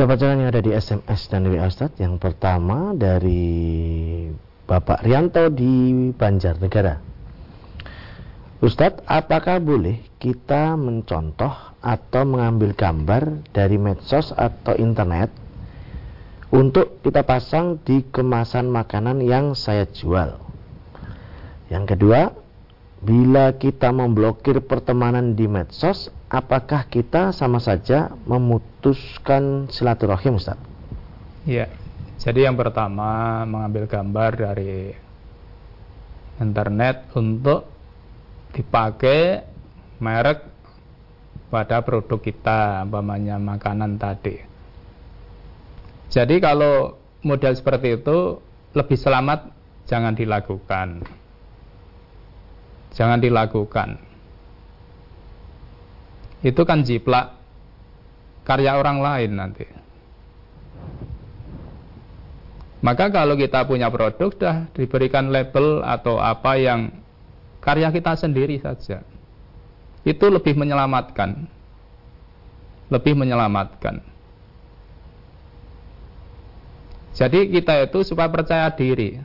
Kita bacakan yang ada di SMS dan WA Ustaz. Yang pertama dari Bapak Rianto di Banjarnegara. Ustadz, apakah boleh kita mencontoh atau mengambil gambar dari medsos atau internet untuk kita pasang di kemasan makanan yang saya jual? Yang kedua, bila kita memblokir pertemanan di medsos, apakah kita sama saja memutuskan silaturahim, Ustaz? Iya. Jadi yang pertama mengambil gambar dari internet untuk dipakai merek pada produk kita, umpamanya makanan tadi. Jadi kalau model seperti itu lebih selamat jangan dilakukan. Jangan dilakukan. Itu kan jiplak karya orang lain nanti. Maka kalau kita punya produk dah diberikan label atau apa yang karya kita sendiri saja. Itu lebih menyelamatkan. Lebih menyelamatkan. Jadi kita itu supaya percaya diri.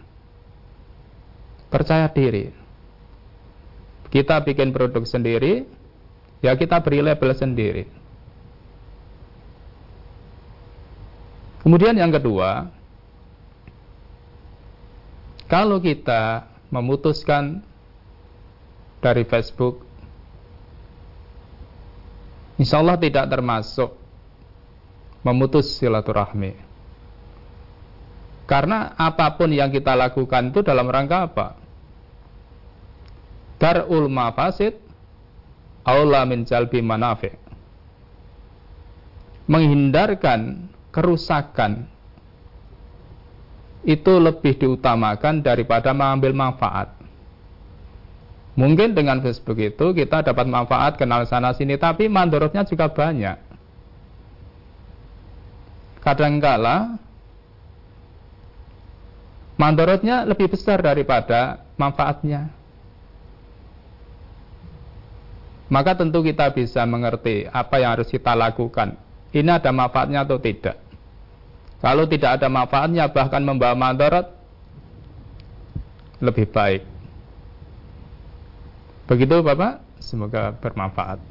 Percaya diri. Kita bikin produk sendiri, ya kita beri label sendiri. Kemudian yang kedua, kalau kita memutuskan dari Facebook Insya Allah tidak termasuk memutus silaturahmi karena apa pun yang kita lakukan itu dalam rangka apa darul mafasid aula min jalbi manafi menghindarkan kerusakan itu lebih diutamakan daripada mengambil manfaat Mungkin dengan Facebook itu kita dapat manfaat kenal sana sini, tapi mandorotnya juga banyak. Kadangkala mandorotnya lebih besar daripada manfaatnya. Maka tentu kita bisa mengerti apa yang harus kita lakukan. Ini ada manfaatnya atau tidak. Kalau tidak ada manfaatnya bahkan membawa mandorot lebih baik Begitu Bapak, semoga bermanfaat.